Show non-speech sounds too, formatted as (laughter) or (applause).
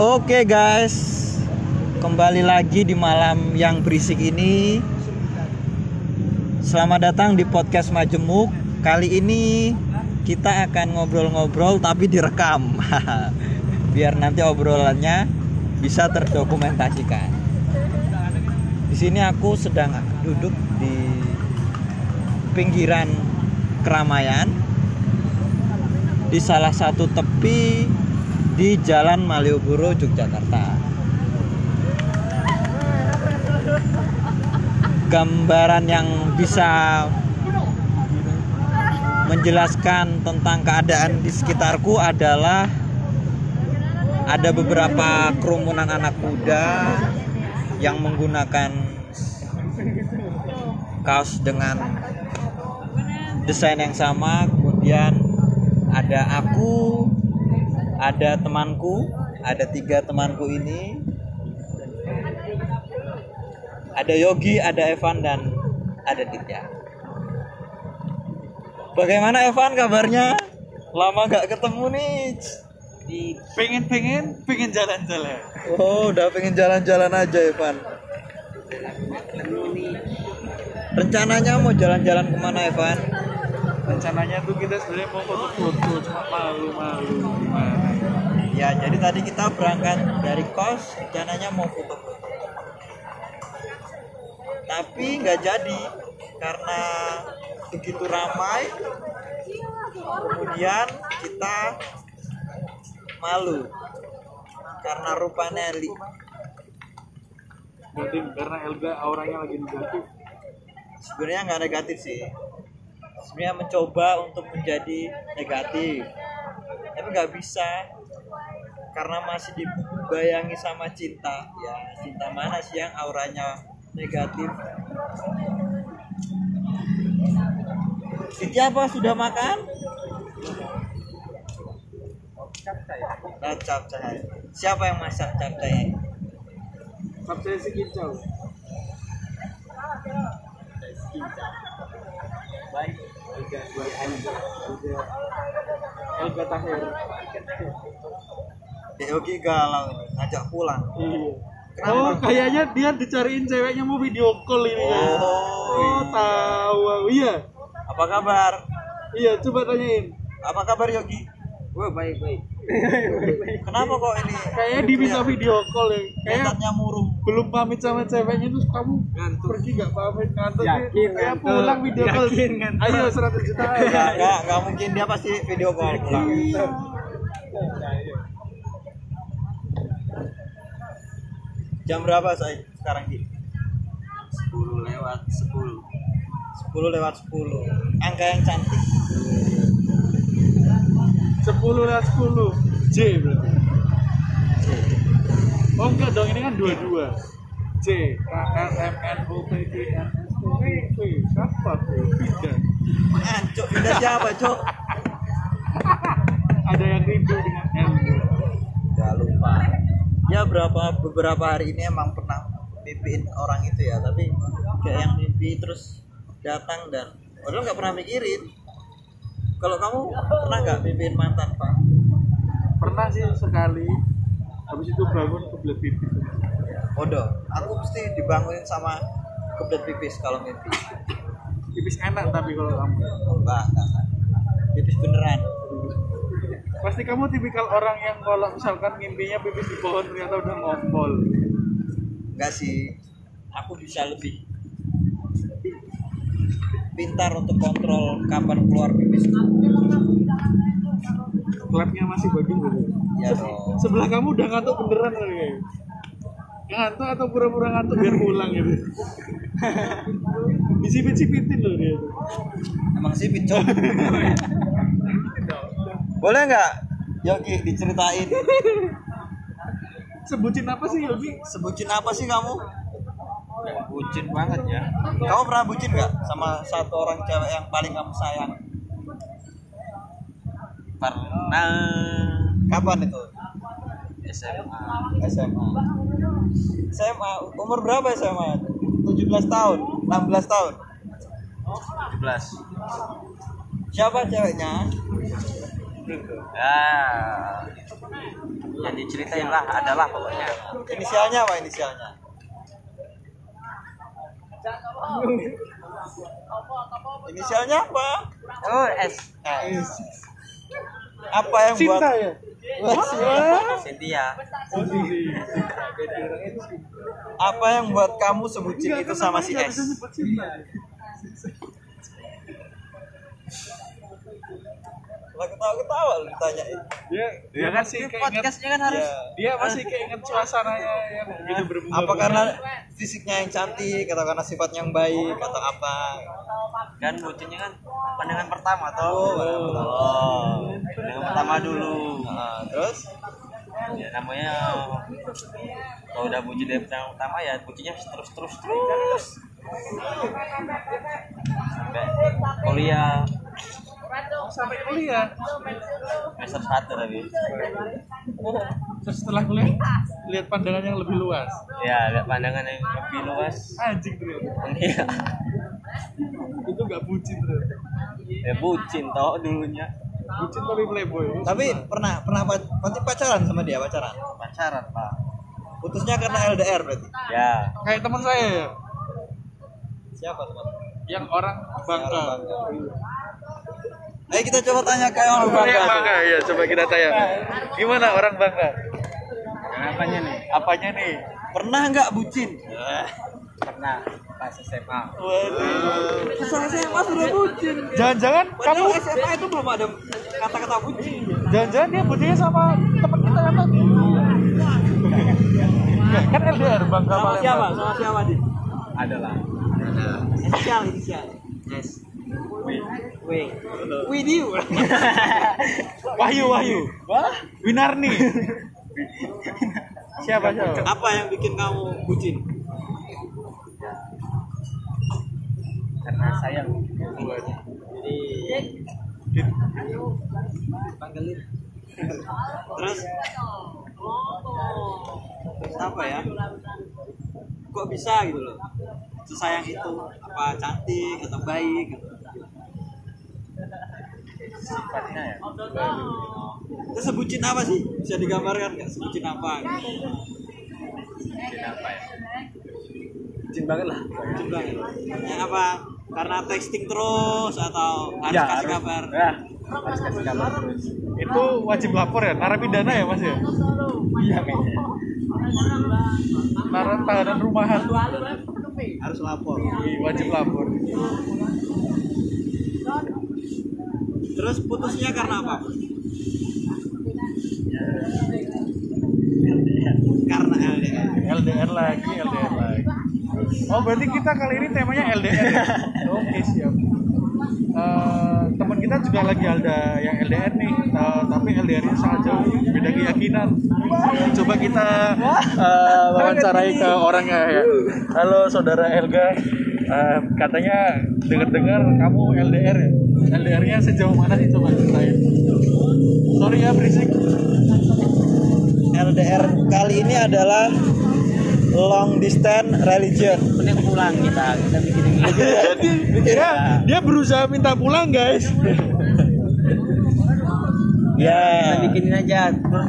Oke guys, kembali lagi di malam yang berisik ini. Selamat datang di podcast Majemuk. Kali ini kita akan ngobrol-ngobrol tapi direkam. (laughs) Biar nanti obrolannya bisa terdokumentasikan. Di sini aku sedang duduk di pinggiran keramaian di salah satu tepi di Jalan Malioboro Yogyakarta. Gambaran yang bisa menjelaskan tentang keadaan di sekitarku adalah ada beberapa kerumunan anak muda yang menggunakan kaos dengan desain yang sama kemudian ada aku ada temanku ada tiga temanku ini. Ada Yogi ada Evan dan ada Ditya. Bagaimana Evan kabarnya? Lama nggak ketemu nih. Di pengen pengen pengen jalan-jalan. Oh udah pengen jalan-jalan aja Evan. Rencananya mau jalan-jalan ke mana Evan? Rencananya tuh kita sebenarnya mau foto-foto cuma malu-malu gimana ya jadi tadi kita berangkat dari kos rencananya mau foto-foto tapi nggak jadi karena begitu ramai kemudian kita malu karena rupanya li berarti karena Elga auranya lagi negatif. Sebenarnya nggak negatif sih. Sebenarnya mencoba untuk menjadi negatif tapi nggak bisa karena masih dibayangi sama cinta ya cinta mana sih yang auranya negatif Siti apa sudah makan? Nah, capcay. Siapa yang masak capcay? Sabtu si kicau baik Elga Tahir Yogi galau ini, ngajak pulang. iya Kenapa? Oh, kayaknya dia dicariin ceweknya mau video call ini ya. Oh, Oh, tahu. aku. Iya. Apa kabar? Iya, coba tanyain. Apa kabar Yogi? Wah, baik, baik. (laughs) Kenapa kok ini? Kayaknya diminta video call ya. Kayak Kelihatannya murung. belum pamit sama ceweknya terus kamu Ngantuk. pergi gak pamit ngantuk Yakin ya ngantuk. pulang video call Yakin ngantuk. ayo 100 juta enggak, enggak mungkin dia pasti video call pulang. Jam berapa saya sekarang Ki? 10 lewat 10 10 lewat 10. Angka yang cantik. 10 lewat 10 J berarti oh enggak dong ini kan dua-dua J K L M N O P Q R S T U V siapa tuh Ancuk, pindah siapa, Cok? (laughs) ada yang rindu dengan L Gak lupa. Ya berapa beberapa hari ini emang pernah mimpiin orang itu ya, tapi kayak yang mimpi terus datang dan padahal nggak pernah mikirin. Kalau kamu pernah nggak mimpiin mantan, Pak? pernah sih sekali habis itu bangun kebelet pipis Bodoh. Aku mesti dibangunin sama kebelet pipis kalau mimpi. pipis enak tapi kalau kamu Enggak, enggak, enggak. Pipis beneran. Pasti kamu tipikal orang yang kalau misalkan mimpinya pipis di pohon ternyata udah ngompol Enggak sih. Aku bisa lebih pintar untuk kontrol kapan keluar pipis. klepnya masih bagus gitu Ya dong. sebelah kamu udah ngantuk beneran kali ya ngantuk atau pura-pura ngantuk biar pulang gitu (laughs) disipit-sipitin loh dia Emang sih picok. (laughs) Boleh nggak Yogi diceritain sebutin apa sih Yogi sebutin apa sih kamu? bucin banget ya Kamu pernah bucin nggak sama satu orang cewek yang paling kamu sayang? pernah Kapan itu? SMA SMA. SMA umur berapa SMA? 17 tahun, 16 tahun. 17 Siapa ceweknya? Ah yang diceritain lah adalah pokoknya Inisialnya apa inisialnya? Inisialnya apa? oh S S. Apa yang buat Cinta ya? Cynthia apa yang buat kamu sebutin itu sama si S? Lah ketawa-ketawa lu ditanyain. Dia dia kan sih keinget podcastnya kan harus Ya. dia masih keinget suasananya yang begitu berbunga. Apa karena fisiknya yang cantik atau karena sifatnya yang baik atau apa? kan bucinnya kan pandangan pertama toh Oh, betul. oh pandangan pertama dulu Nah, terus ya namanya kalau udah bucin dari pandangan pertama ya bucinnya terus terus terus sampai kuliah sampai kuliah. semester satu tapi Terus setelah kuliah lihat pandangan yang lebih luas. ya lihat pandangan yang lebih luas Anjing bro. iya Itu gak bucin bro. ya bucin toh dulunya Bucin tapi playboy. tapi pernah pernah pac- berarti pacaran sama dia pacaran. pacaran pak Putusnya karena LDR berarti. ya Kayak teman saya ya, Siapa teman? yang orang Bangka. Ayo kita coba tanya ke orang Orang Bangka. Bangka ya, coba kita tanya. Gimana orang Bangka? apanya nih Apanya nih? Pernah nggak bucin? pernah pas SMA Waduh. Ke sana SMA sudah bucin. Jangan-jangan kamu SMA itu belum ada kata-kata bucin. jangan-jangan dia bucinnya sama teman kita yang tadi. Kan LDR Bangka Sama siapa? Sama siapa di? adalah Inisial, inisial. yes W. With you. Wahyu, Wahyu. Winarni. siapa siapa? Apa yang bikin kamu bucin? karena sayang Jadi panggilin. Terus Terus apa ya? Kok bisa gitu loh? Sesayang itu apa cantik atau baik gitu. Sifatnya ya Terus sebutin apa sih? Bisa digambarkan nggak? Sebutin apa? Gitu. Bucin apa ya bucin banget lah Bucin banget. Ya, apa? Karena texting terus atau harus Ya, kasih harus- kabar? ya harus kasih kabar terus Itu wajib lapor ya, narapidana ya Mas ya? iya kayaknya Naran tahanan rumahan. Harus lapor. Wih, wajib lapor. Terus putusnya karena apa? Karena LDR. LDR lagi, LDR lagi. Oh, berarti kita kali ini temanya LDR ya? Oke, siap. Eh, teman kita juga lagi ada yang LDR nih, eh, tapi LDR-nya sangat jauh, beda keyakinan. Coba kita eh, wawancarai ke orangnya ya. Halo saudara Elga, Eh, katanya dengar-dengar kamu LDR ya? LDR-nya sejauh mana sih coba ceritain? Sorry ya berisik. LDR kali ini adalah long distance religion. mending pulang kita kita bikin ini Jadi (laughs) dia, dia berusaha minta pulang guys. kita bikinin aja terus